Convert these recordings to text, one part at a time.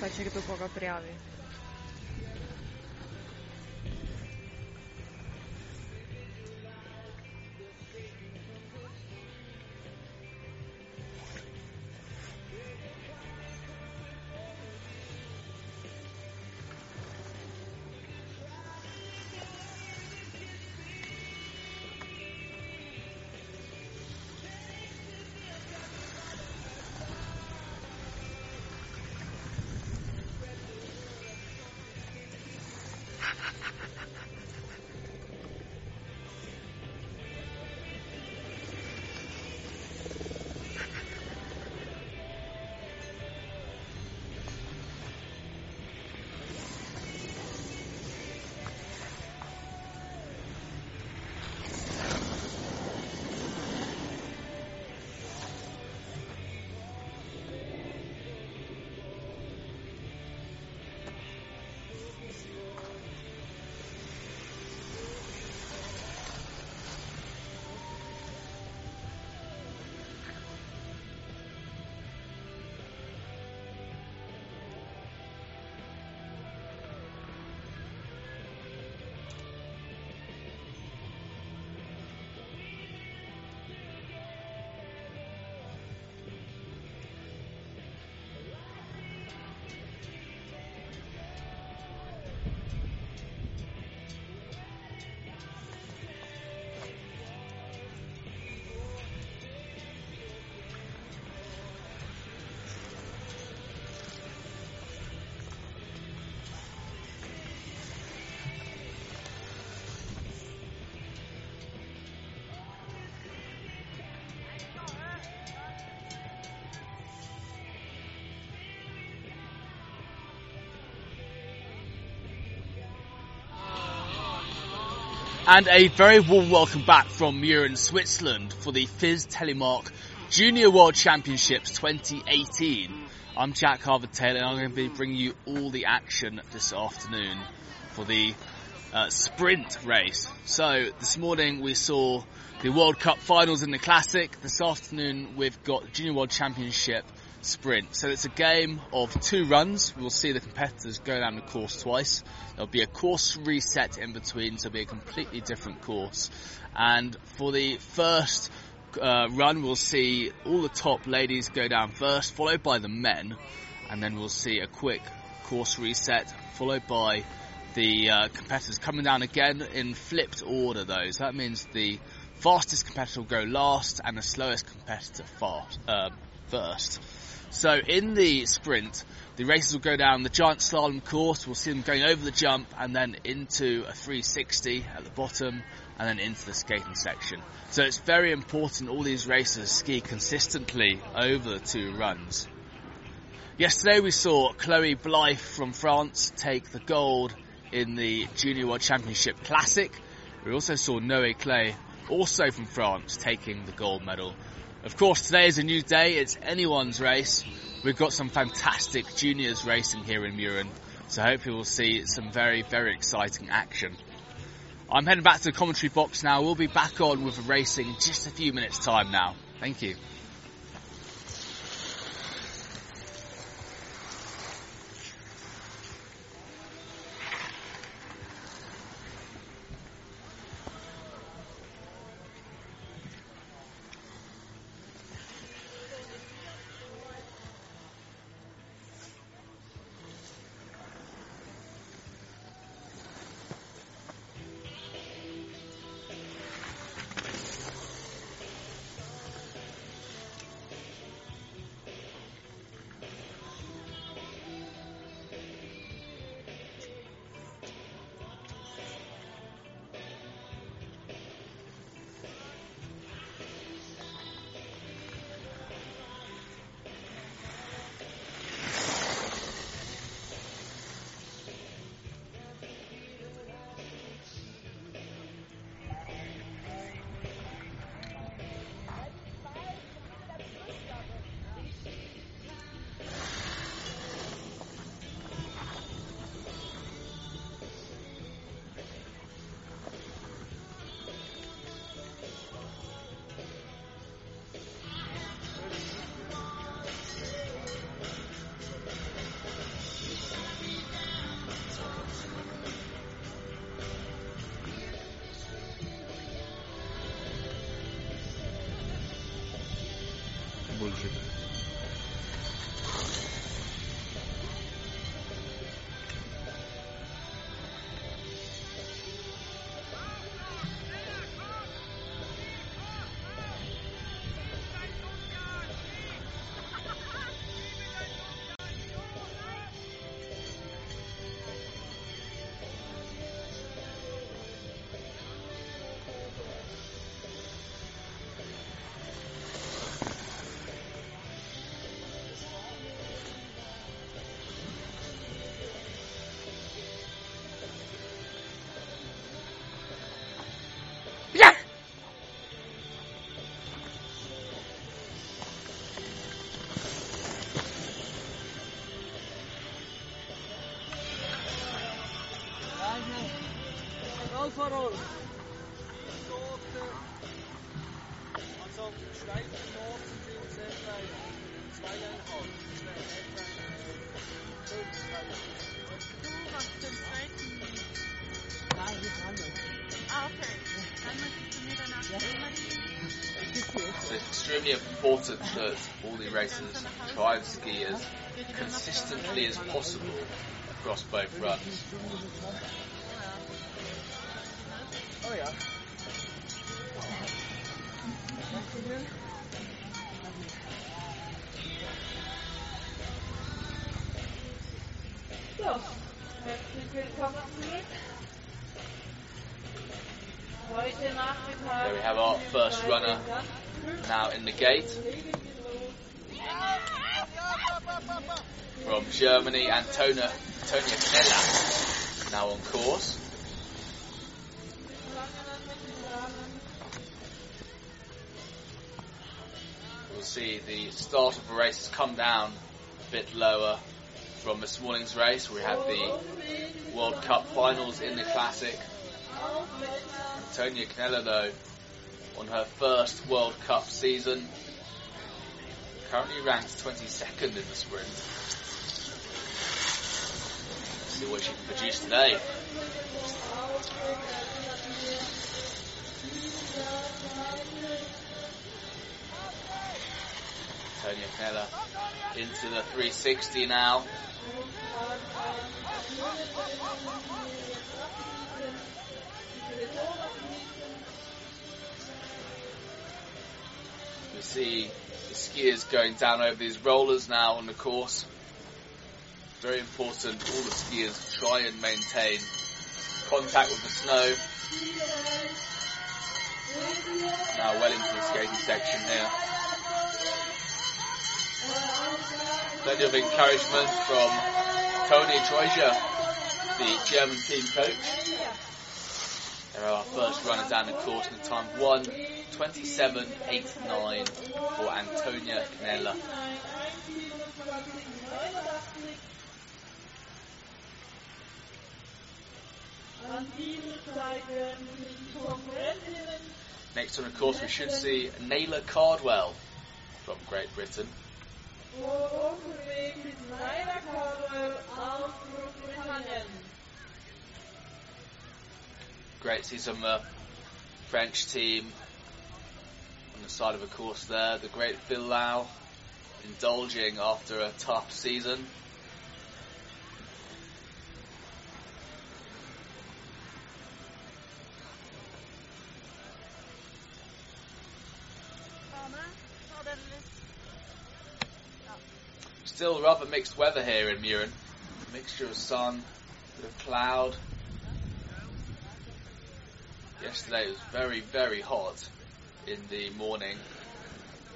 Facilito poco apriali. And a very warm welcome back from Mürren, Switzerland for the FIS Telemark Junior World Championships 2018. I'm Jack Harvard Taylor and I'm going to be bringing you all the action this afternoon for the uh, sprint race. So this morning we saw the World Cup finals in the Classic. This afternoon we've got Junior World Championship sprint. So it's a game of two runs. We'll see the competitors go down the course twice. There'll be a course reset in between, so it'll be a completely different course. And for the first uh, run, we'll see all the top ladies go down first, followed by the men, and then we'll see a quick course reset, followed by the uh, competitors coming down again in flipped order though. So that means the fastest competitor will go last and the slowest competitor fast, uh, first. So in the sprint, the races will go down the giant slalom course. We'll see them going over the jump and then into a 360 at the bottom and then into the skating section. So it's very important all these racers ski consistently over the two runs. Yesterday we saw Chloe Blythe from France take the gold in the Junior World Championship Classic. We also saw Noé Clay, also from France, taking the gold medal. Of course, today is a new day. It's anyone's race. We've got some fantastic juniors racing here in Mürren, so hopefully we'll see some very, very exciting action. I'm heading back to the commentary box now. We'll be back on with racing in just a few minutes time now. Thank you. Bullshit. Also. Du machst den it's extremely important that all the racers try and ski as consistently as possible across both runs. Antona, Antonia Knella, now on course. We'll see the start of the race has come down a bit lower from this morning's race. We had the World Cup finals in the Classic. Antonia Knella, though, on her first World Cup season, currently ranked 22nd in the sprint. See what she can produce today. Antonia Knella into the 360 now. You see the skiers going down over these rollers now on the course. Very important, all the skiers try and maintain contact with the snow. Now well into the skating section here. Plenty of encouragement from Tony Troja, the German team coach. They're our first runner down the course in the time 1.27.89 for Antonia Canella. An dieser Zeit werden die Konkurrentinnen Next on the course we should see Naylor Cardwell from Great Britain. Great to see some uh, French team on the side of the course there. The great Phil Lau indulging after a tough season. Still rather mixed weather here in Mürren. Mixture of sun, a bit of cloud. Yesterday was very, very hot in the morning.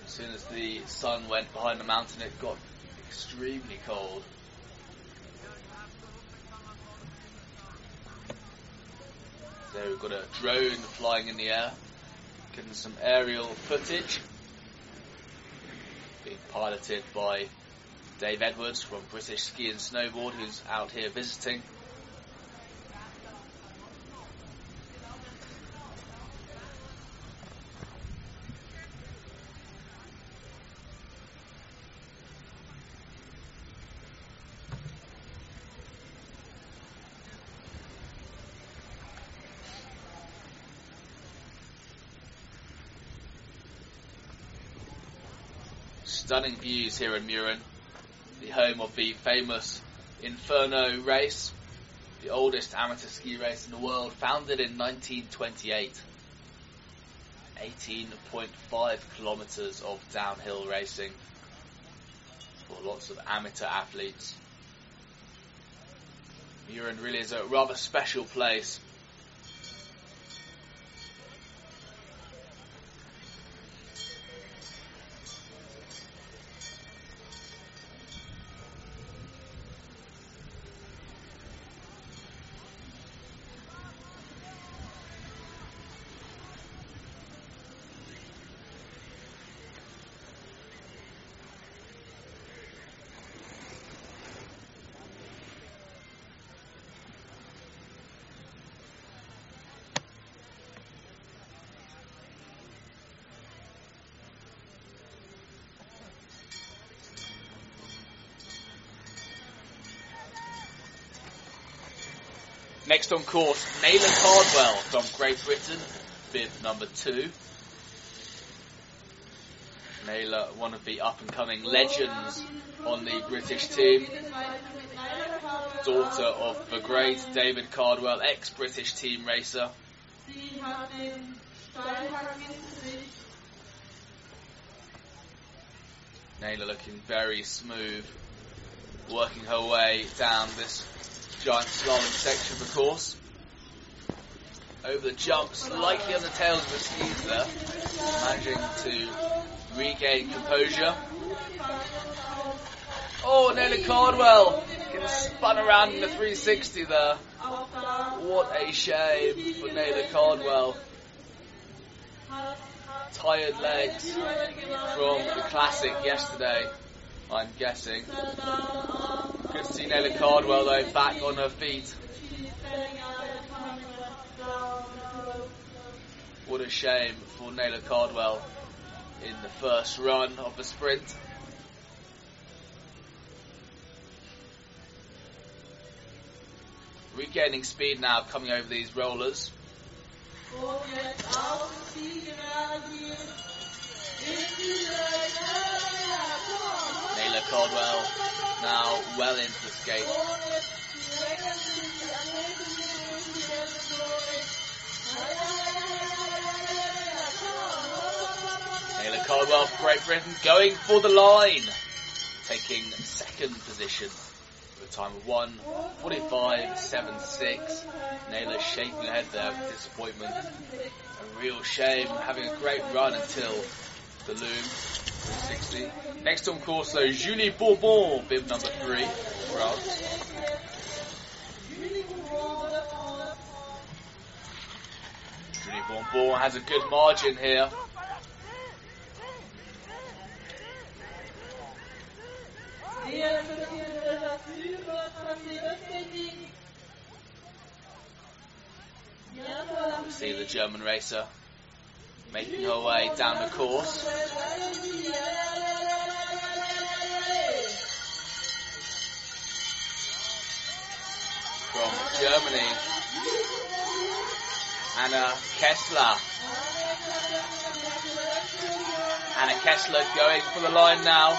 As soon as the sun went behind the mountain, it got extremely cold. So we've got a drone flying in the air, getting some aerial footage. Being piloted by Dave Edwards from British Ski and Snowboard, who's out here visiting. stunning views here in Mürren home of the famous Inferno race, the oldest amateur ski race in the world, founded in 1928. 18.5 kilometres of downhill racing for lots of amateur athletes. Mürren really is a rather special place. Next on course, Naylor Cardwell from Great Britain, bib number two. Naylor, one of the up and coming legends on the British team. Daughter of the great David Cardwell, ex British team racer. Naylor looking very smooth, working her way down this giant slalom section of the course. Over the jump, slightly on the tails of the skis there, managing to regain composure. Oh, Naylor Cardwell getting spun around in the 360 there. What a shame for Naylor Cardwell. Tired legs from the classic yesterday, I'm guessing. Good to see Naylor Cardwell though back on her feet. What a shame for Naylor Cardwell in the first run of the sprint. Regaining speed now coming over these rollers. Naylor Cardwell now well into the skate. Naylor Cardwell for Great Britain going for the line. Taking second position with a time of 1.45.76. Naylor shaking her head there with disappointment. A real shame having a great run until the loom 360. Next on course though, Julie Bourbon, bib number three. Julie Bourbon has a good margin here. See the German racer making her way down the course. From Germany, Anna Kessler. Anna Kessler going for the line now.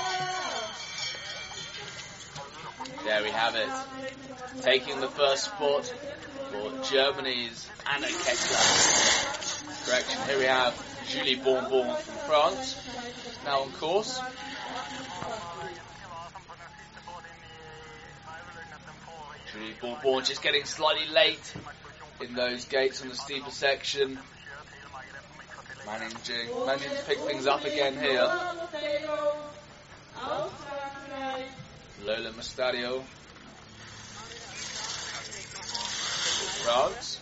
There we have it. Taking the first spot for Germany's Anna Kessler. Correction, here we have Julie Bourbon from France. Now on course. Julie Bourbon just getting slightly late in those gates on the steeper section. Managing, managing to pick things up again here. Lola Mustadio. France.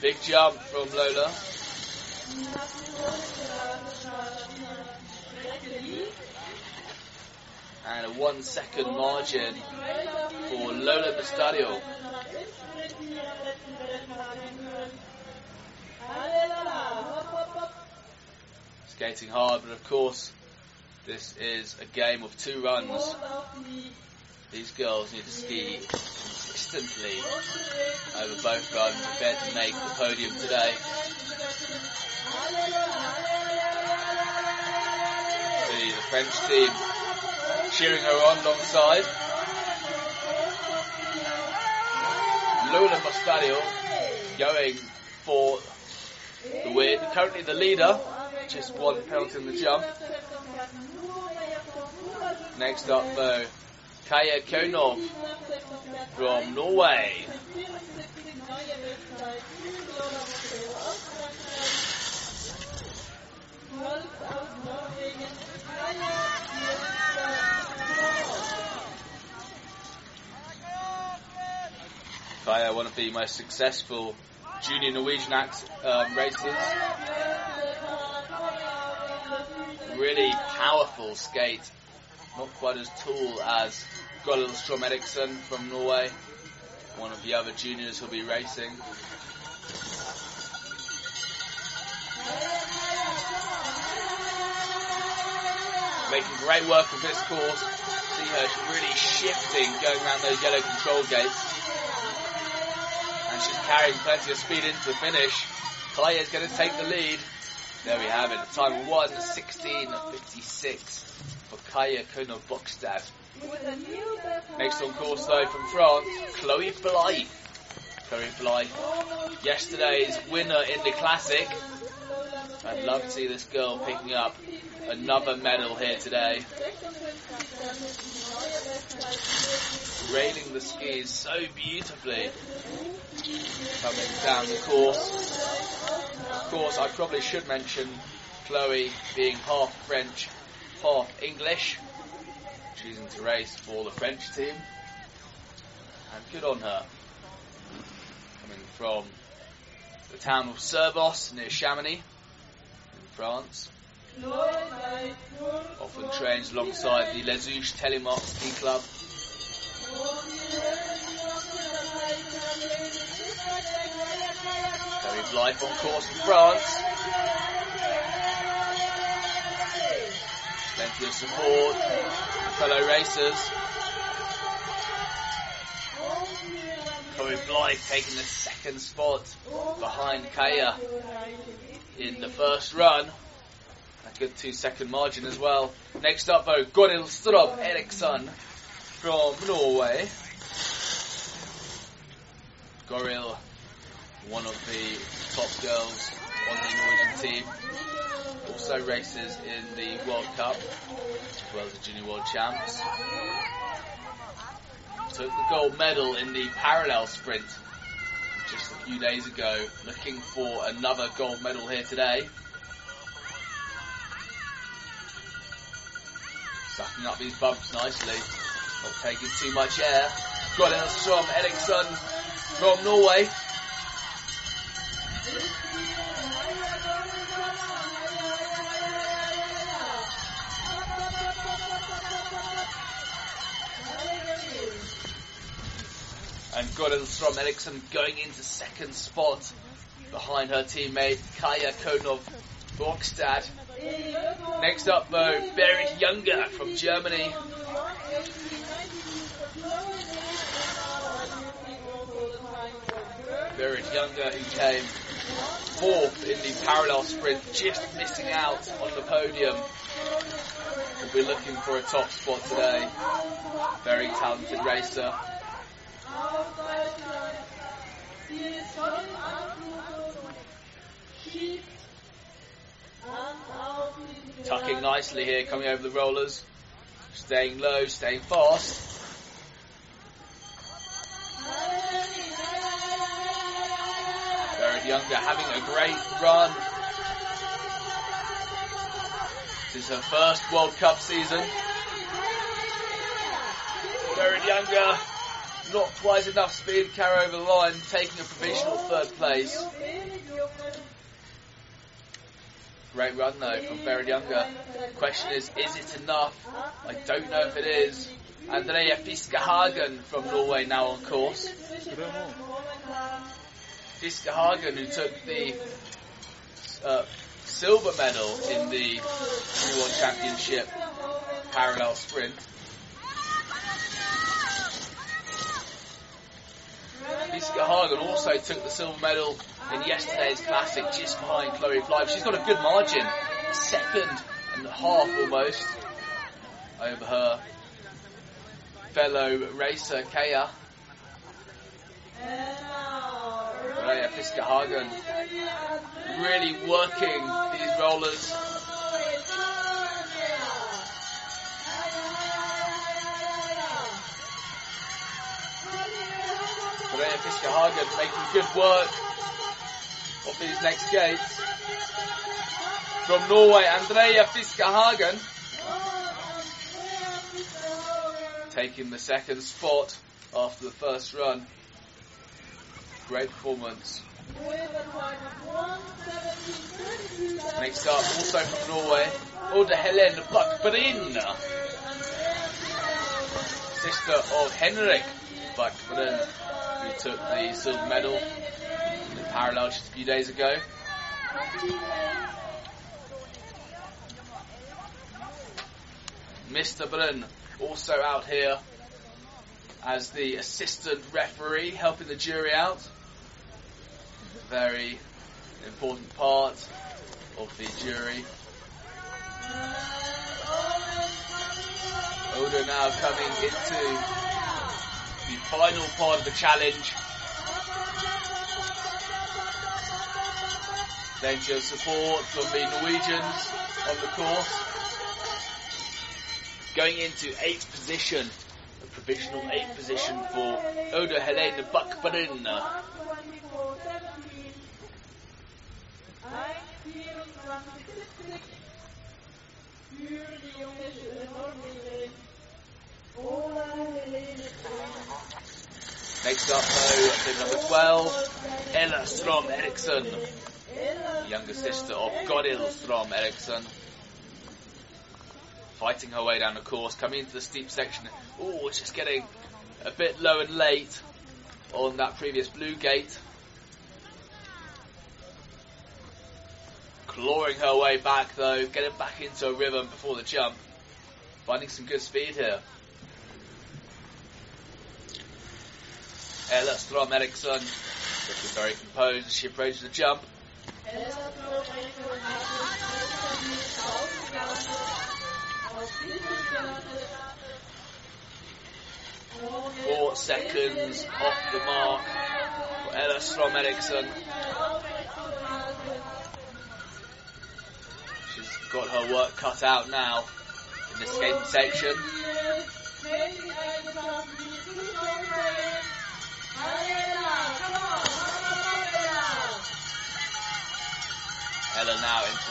Big jump from Lola. And a one second margin for Lola Mustadio. Skating hard, but of course, this is a game of two runs. These girls need to ski consistently over both if they're to make the podium today. The French team cheering her on alongside. Lola Mostadio going for the win. Currently the leader, just one penalty in the jump. Next up though, Kaya Konov from Norway. Kaya, one of the most successful junior Norwegian act, um, racers. Really powerful skate not quite as tall as Goril Strom Eriksson from Norway, one of the other juniors who'll be racing. Making great work of this course. See her really shifting going around those yellow control gates. And she's carrying plenty of speed into the finish. Clay is going to take the lead. There we have it. Time 1 16 56 for Kaya Kunov Bokstad. Next on course though from France, Chloe Blythe. Chloe Blythe, yesterday's winner in the classic. I'd love to see this girl picking up another medal here today. Railing the skis so beautifully. Coming down the course. Of course, I probably should mention Chloe being half French half English, choosing to race for the French team. And good on her. Coming from the town of Servoz near Chamonix in France. Often trains alongside the Les Telemark Ski Club. Very Blythe on course in France. Plenty of support fellow racers. Chloe Blythe taking the second spot behind Kaya in the first run. A good two second margin as well. Next up though, Goril Strom Eriksson from Norway. Goril, one of the top girls on the Norwegian team. Also races in the World Cup, as well as the Junior World Champs. Took the gold medal in the parallel sprint just a few days ago. Looking for another gold medal here today. Sucking up these bumps nicely. Not taking too much air. Goril Strom Eriksson from Norway. Goril Strom Eriksson going into second spot behind her teammate Kaya Konov Borgstad. Next up though, Berit Younger from Germany. Berit Younger who came fourth in the parallel sprint, just missing out on the podium. Will be looking for a top spot today. Very talented racer. Tucking nicely here, coming over the rollers. Staying low, staying fast. Berit Younger having a great run. This is her first World Cup season. Berit Younger, not quite enough speed to carry over the line, taking a provisional third place. Great run though from Berit Younger. Question is, is it enough? I don't know if it is. Andrea Fiskehagen from Norway now on course. Fiskehagen who took the uh, silver medal in the World Championship parallel sprint. Fiskehagen also took the silver medal in yesterday's classic just behind Chloe Blythe. She's got a good margin, second and a half almost over her fellow racer Kea. Raya Fiskerhagen really working these rollers. Raya Fiskerhagen making good work of these next gates. From Norway, Andrea Fiskerhagen taking the second spot after the first run. Great performance. Next up, also from Norway, Oda Helen Buckbrin, sister of Henrik Buckbrin, who took the silver medal in the parallel just a few days ago. Mr. Brun also out here as the assistant referee, helping the jury out. Very important part of the jury. Oda now coming into the final part of the challenge. Plenty of support from the Norwegians on the course. Going into eighth position, a provisional eighth position for Oda Helene Buckbrin. Next up, though, number 12, Ella Strom Eriksson, younger sister of Goril Strom Eriksson. Fighting her way down the course, coming into the steep section. Oh, just getting a bit low and late on that previous blue gate. Clawing her way back though, getting back into a rhythm before the jump. Finding some good speed here. Ella Strom Eriksson looking very composed as she approaches the jump. Four seconds off the mark for Ella Strom Eriksson. She's got her work cut out now in the skating section.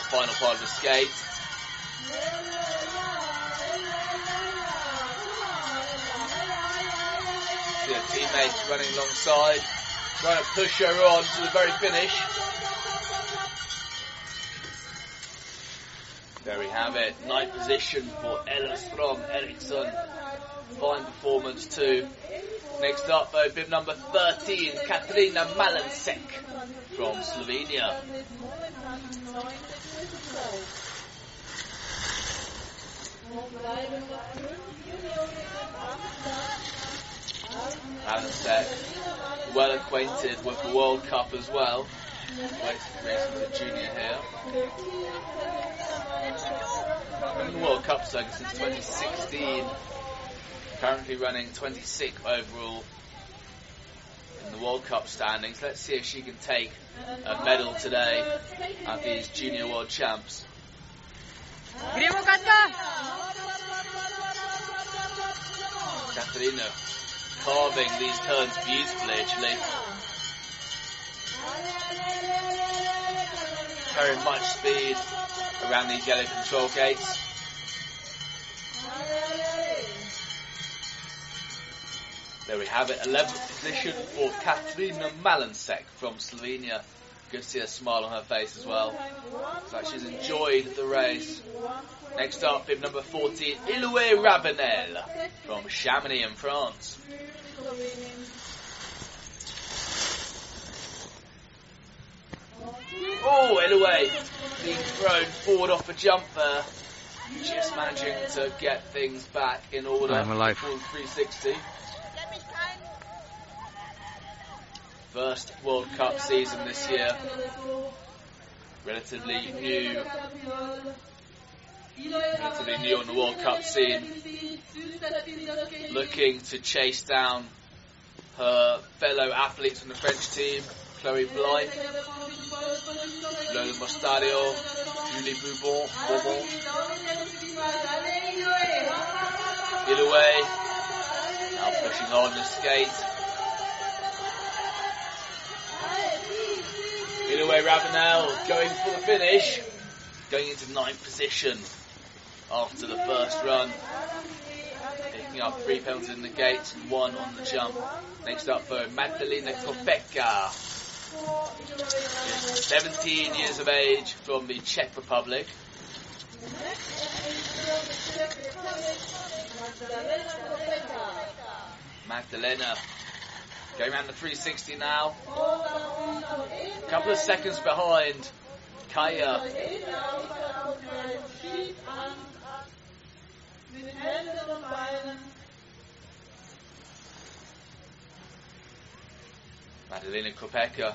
Final part of the skate. See her teammates running alongside, trying to push her on to the very finish. There we have it, ninth position for Ella Strom Eriksson. Fine performance too. Next up, though, bib number 13, Katarina Malansek from Slovenia. Malansek, well acquainted with the World Cup as well. Racing junior here. Been in the World Cup circuit since 2016 currently running 26th overall in the World Cup standings. Let's see if she can take a medal today at these Junior World Champs. Gremo Katka! Katarina carving these turns beautifully actually. Very much speed around these yellow control gates. There we have it, 11th position for Katarina Malansek from Slovenia. Good to see a smile on her face as well. Looks like she's enjoyed the race. Next up, bib number 14, Iloué Ravenel from Chamonix in France. Oh, Iloué being thrown forward off a jump there. Just managing to get things back in order. I'm alive. Full 360. First World Cup season this year. Relatively new relatively new on the World Cup scene, looking to chase down her fellow athletes from the French team, Chloe Blythe, Lola Mostadio, Julie Bourbon, Bourbon, Gilloway, now pushing on the skate. Gilloway Ravenel going for the finish, going into ninth position after the first run. Picking up three penalties in the gates and one on the jump. Next up for Magdalena Kopeka. 17 years of age from the Czech Republic. Magdalena going around the 360 now. A couple of seconds behind Kaya. Magdalena Kopeka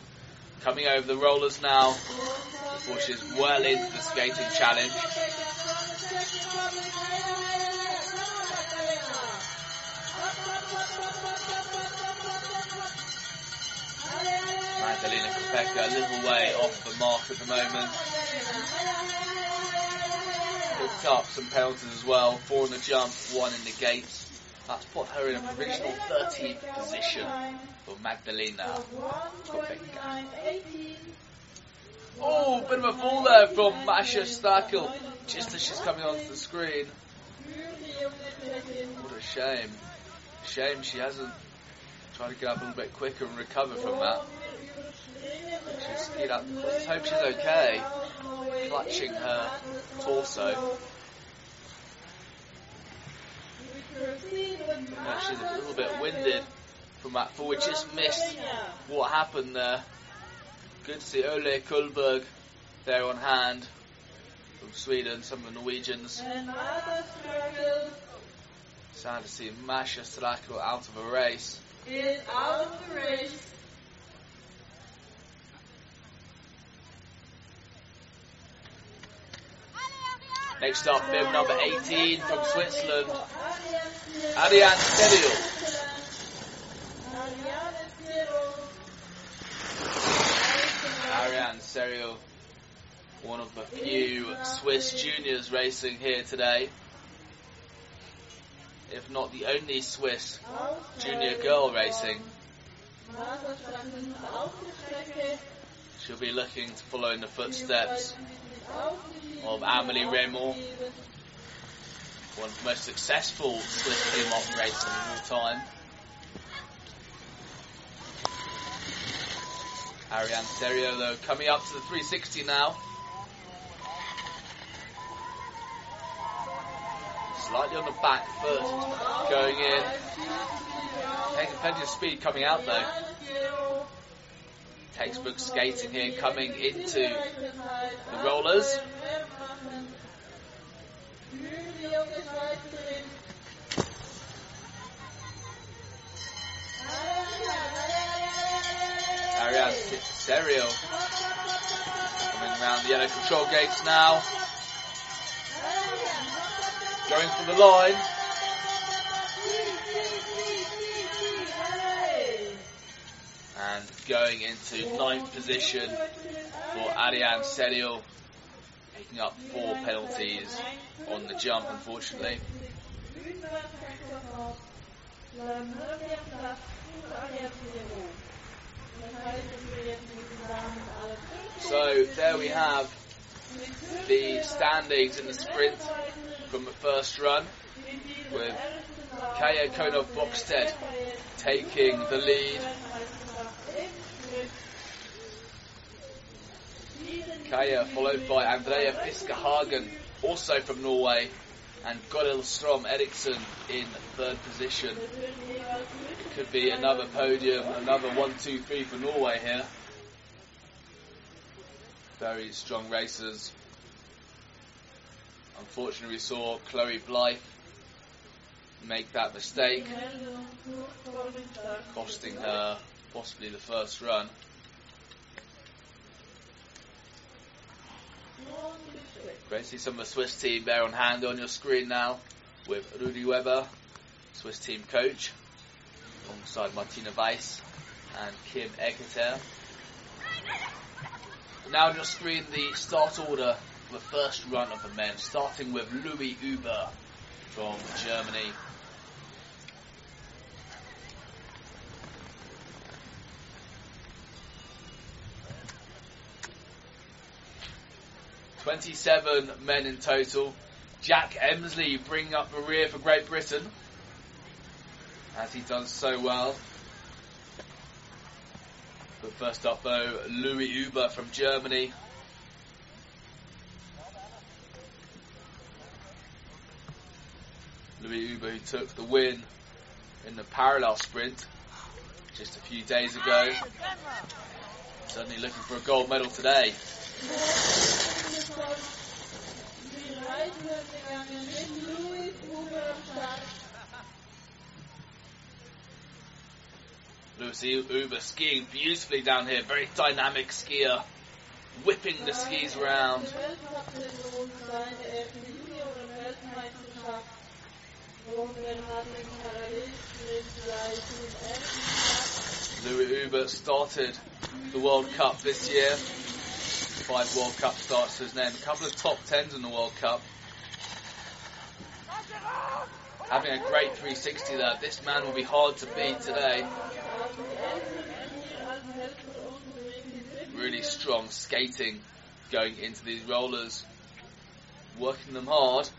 coming over the rollers now before she's well into the skating challenge. Magdalena Kopeka a little way off the mark at the moment. Picked up some penalties as well, four in the jump, one in the gates. That's put her in a provisional 13th position for Magdalena Kopeka. Oh, bit of a fall there from Masha Stakel, just as she's coming onto the screen. What a shame. Shame she hasn't tried to get up a little bit quicker and recover from that. She's skied up. Let's hope she's okay. Clutching her torso. She's a little bit winded from that. We just missed what happened there. Good to see Ole Kullberg there on hand from Sweden, some of the Norwegians. Sad to see Masha Strakel out of a race. Is out of the race. Next up, bib number 18 from Switzerland, Ariane Serial. Ariane Serial, one of the few Swiss juniors racing here today. If not the only Swiss junior girl racing. She'll be looking to follow in the footsteps of Amelie Reymond, one of the most successful Swiss team operators of all time. Ariane Serio though coming up to the 360 now. Slightly on the back foot, going in. Taking plenty of speed coming out though. Textbook skating here coming into the rollers. Ariane Serio coming around the yellow control gates now. Going for the line. And going into ninth position for Ariane Serio, picking up four penalties on the jump, unfortunately. So there we have the standings in the sprint from the first run with Kaya Konov Bokstead taking the lead. Kaya followed by Andrea Fiskehagen, also from Norway, and Goril Strom Eriksson in third position. It could be another podium, another one, two, three for Norway here. Very strong racers. Unfortunately, we saw Chloe Blythe make that mistake, costing her possibly the first run. Great to see some of the Swiss team there on hand on your screen now with Rudi Weber, Swiss team coach, alongside Martina Weiss and Kim Eketer. Now on your screen the start order the first run of the men, starting with Louis Uber from Germany. Twenty-seven men in total. Jack Emsley bringing up the rear for Great Britain, as he does so well. But first up, though, Louis Uber from Germany. Louis who took the win in the parallel sprint just a few days ago. Certainly looking for a gold medal today. Lucy Uber skiing beautifully down here, very dynamic skier, whipping the skis around. Louis Uber started the World Cup this year. Five World Cup starts to his name. A couple of top tens in the World Cup. Having a great 360 there. This man will be hard to beat today. Really strong skating going into these rollers. Working them hard.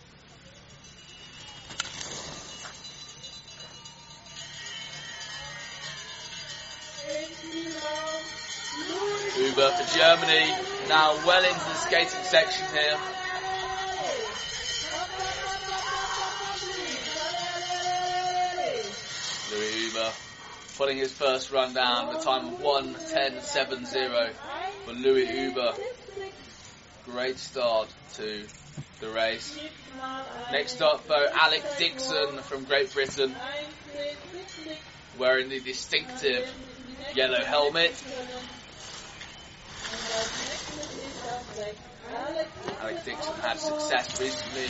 Uber for Germany, now well into the skating section here. Louis Uber putting his first run down, the time of 1.10.70 for Louis Uber. Great start to the race. Next up though, Alec Dixon from Great Britain, wearing the distinctive yellow helmet. Alec Dixon had success recently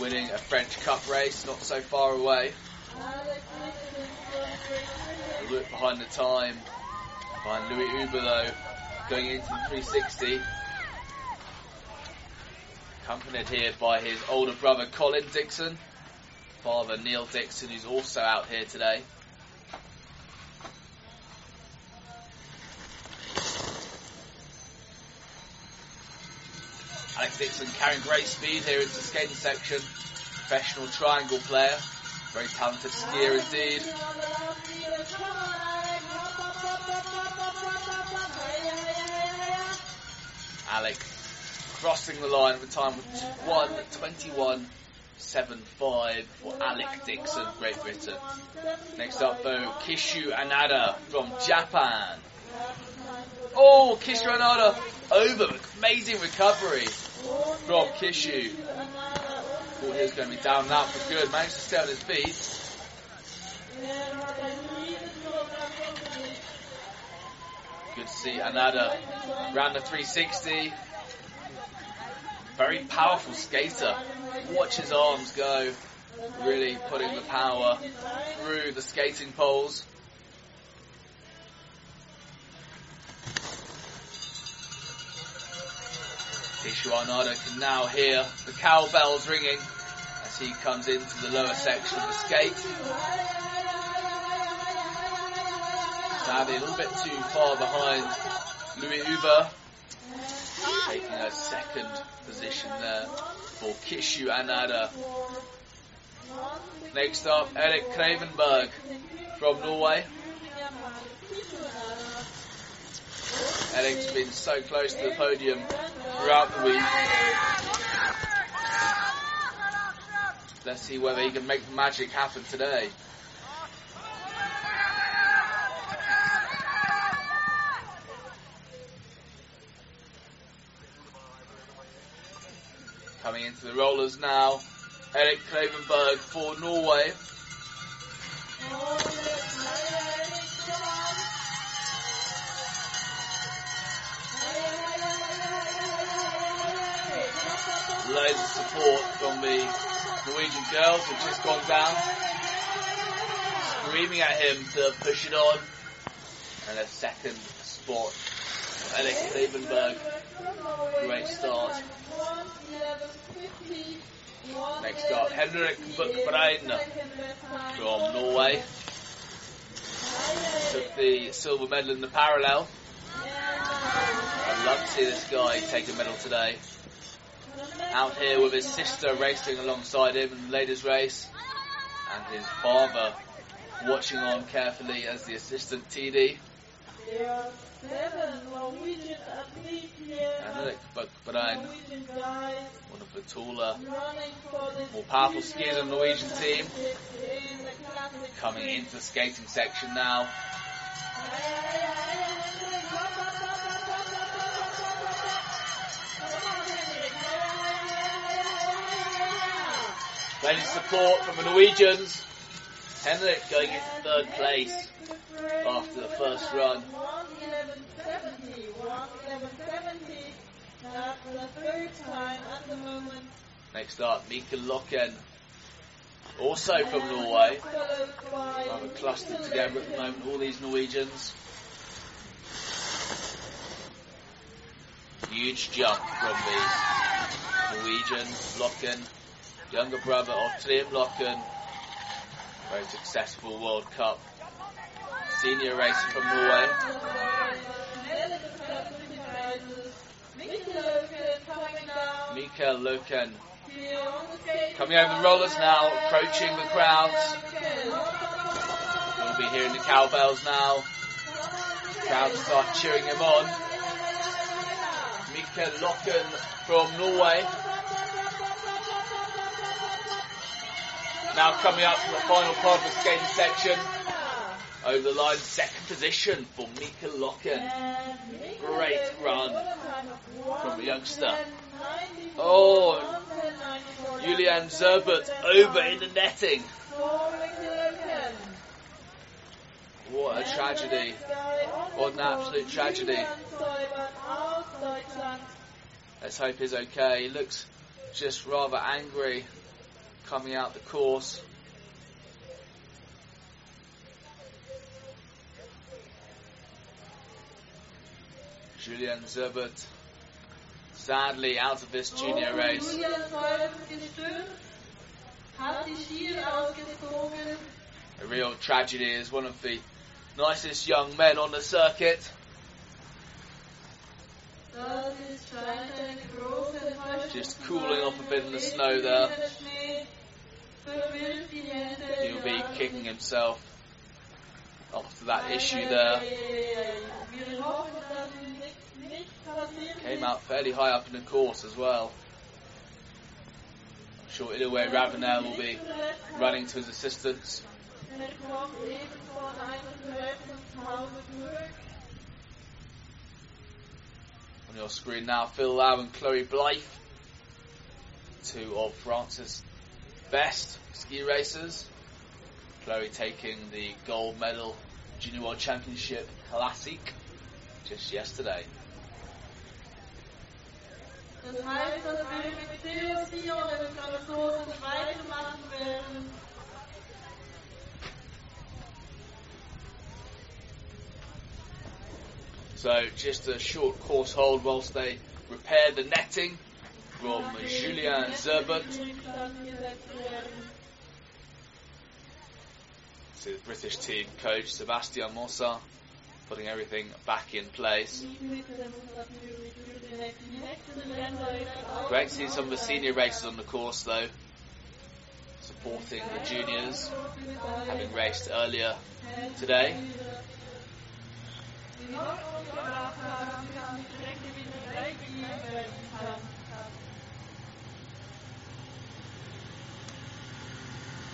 winning a French Cup race not so far away. A look behind the time. Behind Louis Uber though, going into the 360. Accompanied here by his older brother Colin Dixon, father Neil Dixon who's also out here today. Alec Dixon carrying great speed here into the skating section. Professional triangle player. Very talented skier indeed. Alec crossing the line at the time with 1.21.75 for Alec Dixon, Great Britain. Next up though, Kishu Anada from Japan. Oh, Kishu Anada over. Amazing recovery from Kishu. He was going to be down and out for good. Managed to stay on his feet. Good to see Anada round the 360. Very powerful skater. Watch his arms go. Really putting the power through the skating poles. Kishu Anada can now hear the cowbells ringing as he comes into the lower section of the skate. Sadly, a little bit too far behind Louis Uber, taking a second position there for Kishu Anada. Next up, Eric Kravenberg from Norway. Eric's been so close to the podium throughout the week. Let's see whether he can make the magic happen today. Coming into the rollers now, Eric Klavenberg for Norway. Support from the Norwegian girls, which just gone down. Screaming at him to push it on. And a second spot. Alex Levenberg. Great start. Next up, Henrik Buchbrein from Norway. Took the silver medal in the parallel. I'd love to see this guy take a medal today. Out here with his sister racing alongside him in the ladies' race, and his father watching on carefully as the assistant TD. Norwegian one of the taller, more powerful skiers on the Norwegian team, coming into the skating section now. Plenty support from the Norwegians. Henrik going into third place after the first run. 111.70, 111.70. That's the third time at the moment. Next up, Mika Loken, also from Norway. Rather clustered together at the moment, all these Norwegians. Huge jump from the Norwegian Loken, younger brother of Trym Loken. Very successful World Cup senior racer from Norway. Mika Loken coming over the rollers now, approaching the crowds. We'll be hearing the cowbells now. Crowds start cheering him on. Mika Loken from Norway. Now coming up to the final part of the skating section. Over the line, second position for Mika Loken. Great run from the youngster. Oh, Julian Zerbert over in the netting. What a tragedy. What an absolute tragedy. Let's hope he's okay. He looks just rather angry coming out the course. Julian Zerbert sadly out of this junior race. Skier ausgezogen. A real tragedy is one of the nicest young men on the circuit. Just cooling off a bit in the snow there. Der Schnee verwirrt die Hände. He'll be kicking himself after that issue there. Wir hoffen, dass ihm nichts nicht passiert Came out fairly high up in the course as well. I'm sure Iliwe Ravenel will be running to his assistance. Your screen now, Phil Lau and Chloe Blythe, two of France's best ski racers. Chloe taking the gold medal Junior World Championship Classic just yesterday. Das heißt, dass wir mit weitermachen werden. So just a short course hold whilst they repair the netting from Julian Zerbert. So the British team coach Sebastian Mossa putting everything back in place. Great to see some of the senior racers on the course though, supporting the juniors, having raced earlier today.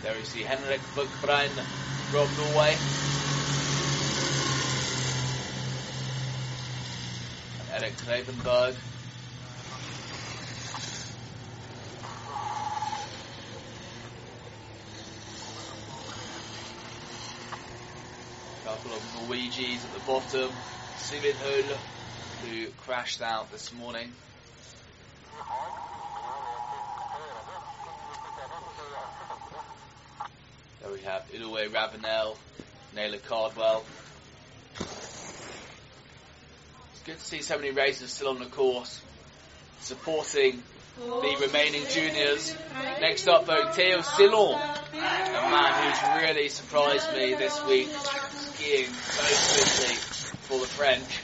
There we see Henrik Buchbrein from Norway. And Erik Gravenberg. at the bottom, Civil Hul who crashed out this morning. There we have Inoue Ravenel, Naylor Cardwell. It's good to see so many racers still on the course, supporting the remaining juniors. Next up though, Theo Sillon, a man who's really surprised me this week skiing so quickly for the French.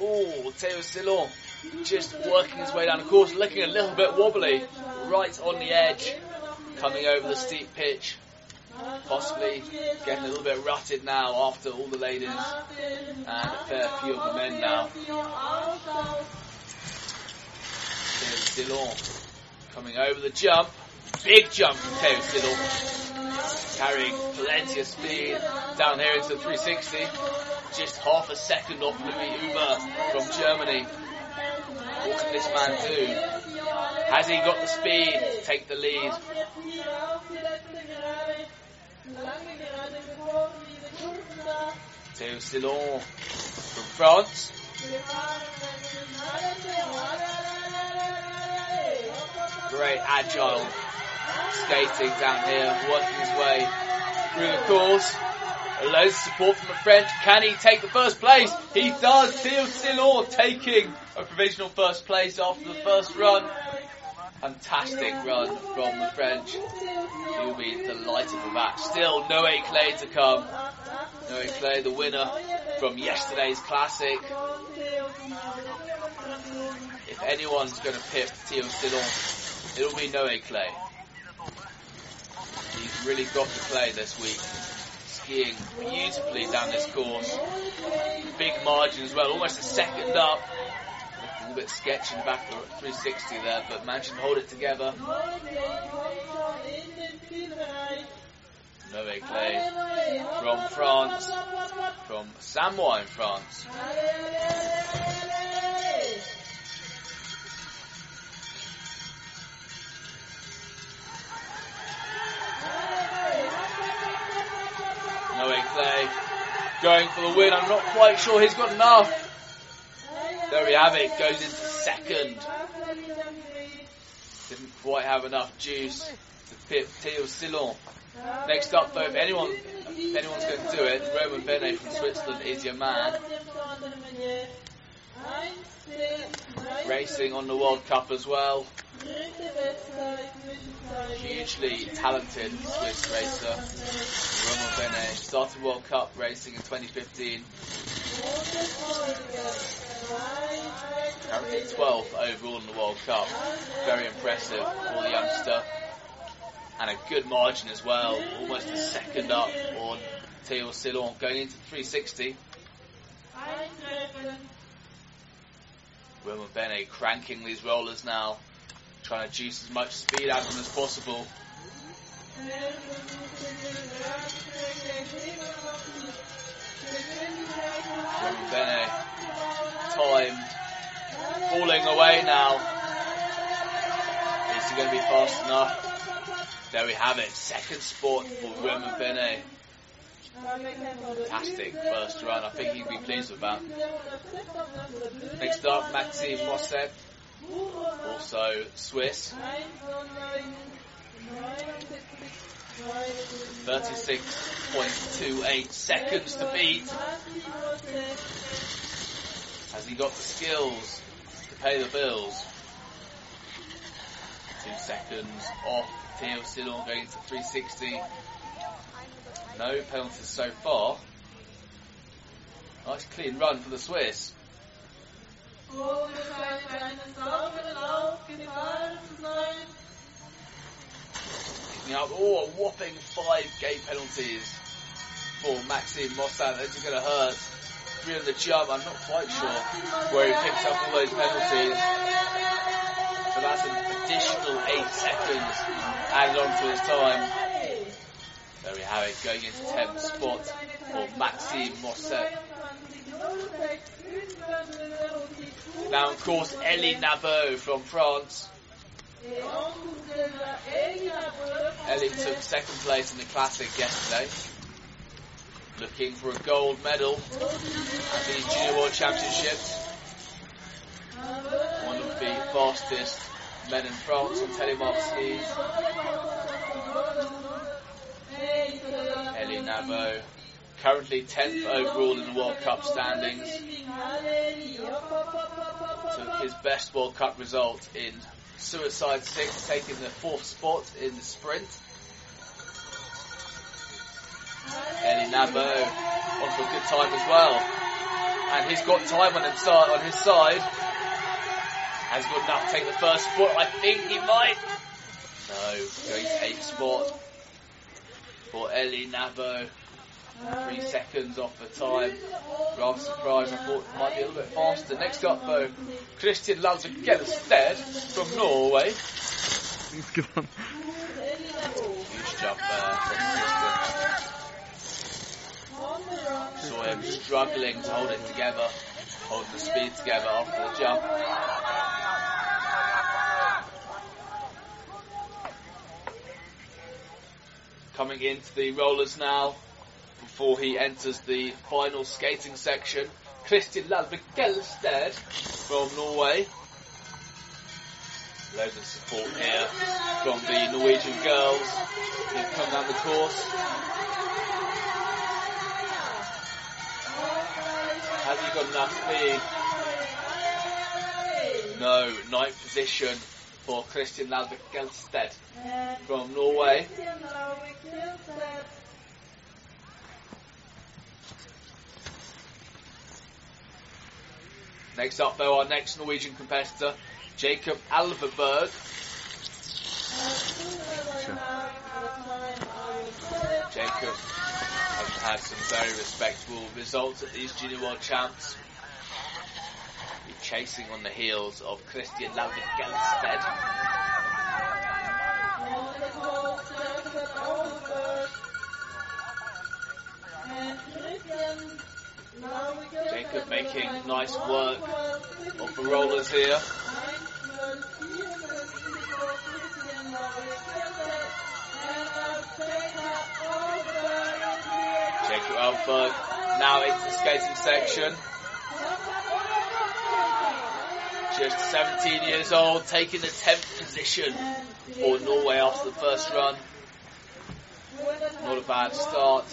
Oh, Theo Sillon just working his way down the course, looking a little bit wobbly, right on the edge, coming over the steep pitch. Possibly getting a little bit rutted now after all the ladies and a fair few of the men now. Theo Sillon coming over the jump. Big jump from Theo Sillon. Carrying plenty of speed down here into the 360. Just half a second off Louis Uber from Germany. What can this man do? Has he got the speed to take the lead? Theo Sillon from France. Great agile skating down here, working his way through the course. Loads of support from the French. Can he take the first place? He does. Theo Sillon taking a provisional first place after the first run. Fantastic run from the French. He'll be delighted with that. Still, Noé Claye to come. Noé Claye, the winner from yesterday's classic. If anyone's going to pip Theo Sillon, it'll be Noé Claye. Really got the play this week. Skiing beautifully down this course. Big margin as well, almost a second up. A little bit sketchy in the back of the 360 there, but managed to hold it together. Noé Claye from France, from Samoa in France. Claye going for the win. I'm not quite sure he's got enough. There we have it. Goes into second. Didn't quite have enough juice to pip Theo Sillon. Next up, though, if anyone, if anyone's going to do it, Roman Bene from Switzerland is your man. Racing on the World Cup as well. Hugely talented Swiss racer. Roman Bene started World Cup racing in 2015. Currently 12th overall in the World Cup. Very impressive for the youngster. And a good margin as well. Almost a second up on Theo Sillon going into 360. Roman Bene cranking these rollers now. Trying to juice as much speed out of them as possible. Roman Bene timed falling away now. Is he going to be fast enough? There we have it. Second spot for Roman Bene. Fantastic first run. I think he'd be pleased with that. Next up, Maxime Mosset, also Swiss. 36.28 seconds to beat. Has he got the skills to pay the bills? Two seconds off Theo Sillon going to 360. No penalties so far. Nice clean run for the Swiss. Picking up, oh, a whopping five gate penalties for Maxime Mossad. This is going to hurt. Three on the jump, I'm not quite sure where he picks up all those penalties. But that's an additional eight seconds added on to his time. There we have it, going into 10th spot for Maxime Mosset. Now, of course, Ellie Nabot from France. Ellie took second place in the Classic yesterday. Looking for a gold medal at the Junior World Championships. One of the fastest men in France on telemark skis. Elie Navo, currently 10th overall in the World Cup standings. Took his best World Cup result in Suicide 6, taking the fourth spot in the sprint. Elie Navo on for a good time as well. And he's got time on, on his side. Has good enough to take the first spot. I think he might. No, going to eighth spot for Elie Navo. Three seconds off the time. Rather surprised. I thought it might be a little bit faster. Next up, though, Christian Landsberg Gjelstad from Norway. Huge jump there from Christian. Saw him struggling to hold it together, hold the speed together after the jump. Coming into the rollers now, before he enters the final skating section, Christian Lalvik Gjelstad from Norway. Loads of support here from the Norwegian girls who've come down the course. Has he got enough speed? No, ninth position for Christian Lalvik Gjelstad eh. from Norway. Next up, though, our next Norwegian competitor, Jacob Alverberg. Jacob has had some very respectable results at these Junior World Champs. Chasing on the heels of Christian Lalvik Gjelstad. Jacob making nice work of the rollers here. Jacob Alberg now into the skating section. Just 17 years old, taking the 10th position for Norway after the first run. Not a bad start.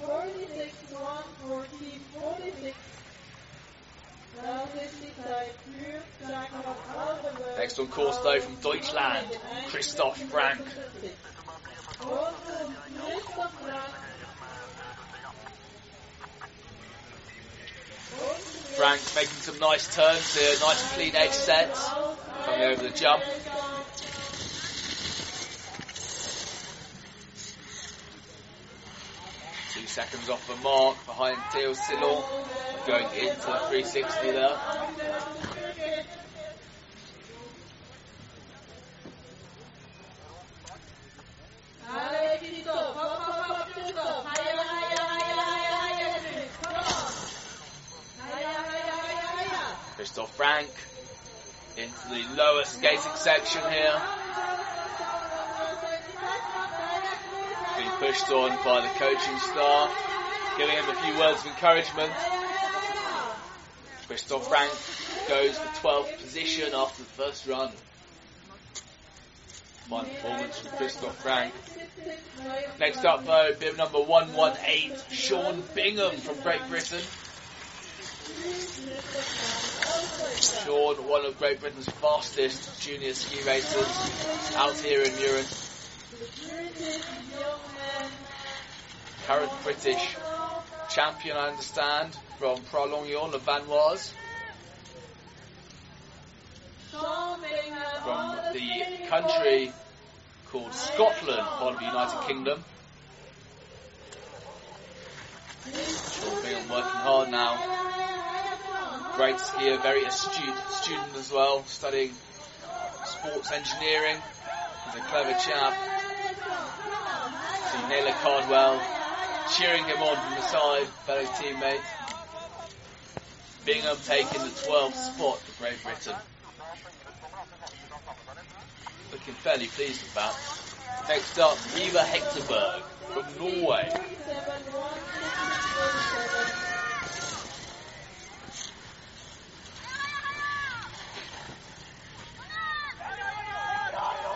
46, 1, 14, 46. Next on course though from Deutschland, Christoph Frank. Frank making some nice turns here, nice clean edge sets, coming over the jump. Two seconds off the mark behind Theo Sillon, going into the 360 there. Frank into the lower skating section here. Being pushed on by the coaching staff, giving him a few words of encouragement. Christoph Frank goes for 12th position after the first run. Fine performance from Christoph Frank. Next up though, bib number 118, Sean Bingham from Great Britain. Sean, one of Great Britain's fastest junior ski racers, out here in Mürren. Current British champion, I understand, from Pralognan, Le Vanoise. From the country called Scotland, part of the United Kingdom. Sean Bingham working hard now great skier, very astute student as well, studying sports engineering. He's a clever chap. See Naylor Cardwell cheering him on from the side, fellow teammate. Bingham taking the 12th spot for Great Britain. Looking fairly pleased with that. Next up, Eva Hectorberg from Norway.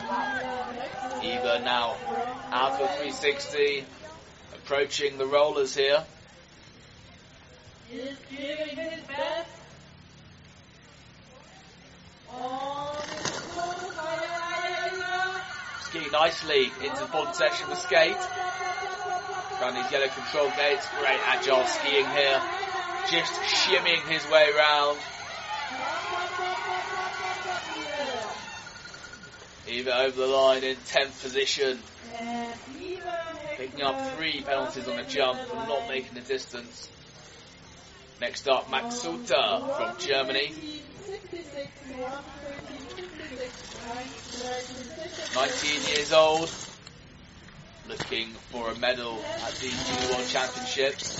Maxuta now out of 360, approaching the rollers here. He's giving his best. On his full fire. Ski nicely into the bottom section with skate. Around these yellow control gates, great agile skiing here. Just shimmying his way around. Eva over the line in 10th position, picking up three penalties on the jump for not making the distance. Next up, Maxuta from Germany, 19 years old, looking for a medal at the World Championships.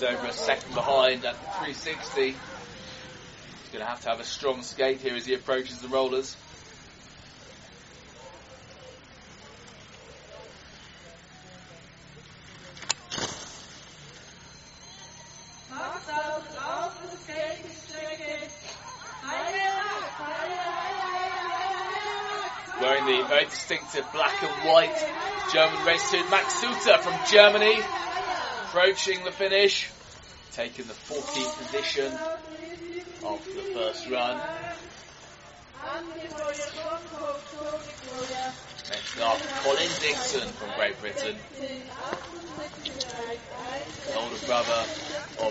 Just over a second behind at 360. He's going to have to have a strong skate here as he approaches the rollers. Max. Wearing the very distinctive black and white German race suit, Maxuta from Germany, approaching the finish, taking the 14th position of the first run. Next up, Colin Dixon from Great Britain, older brother of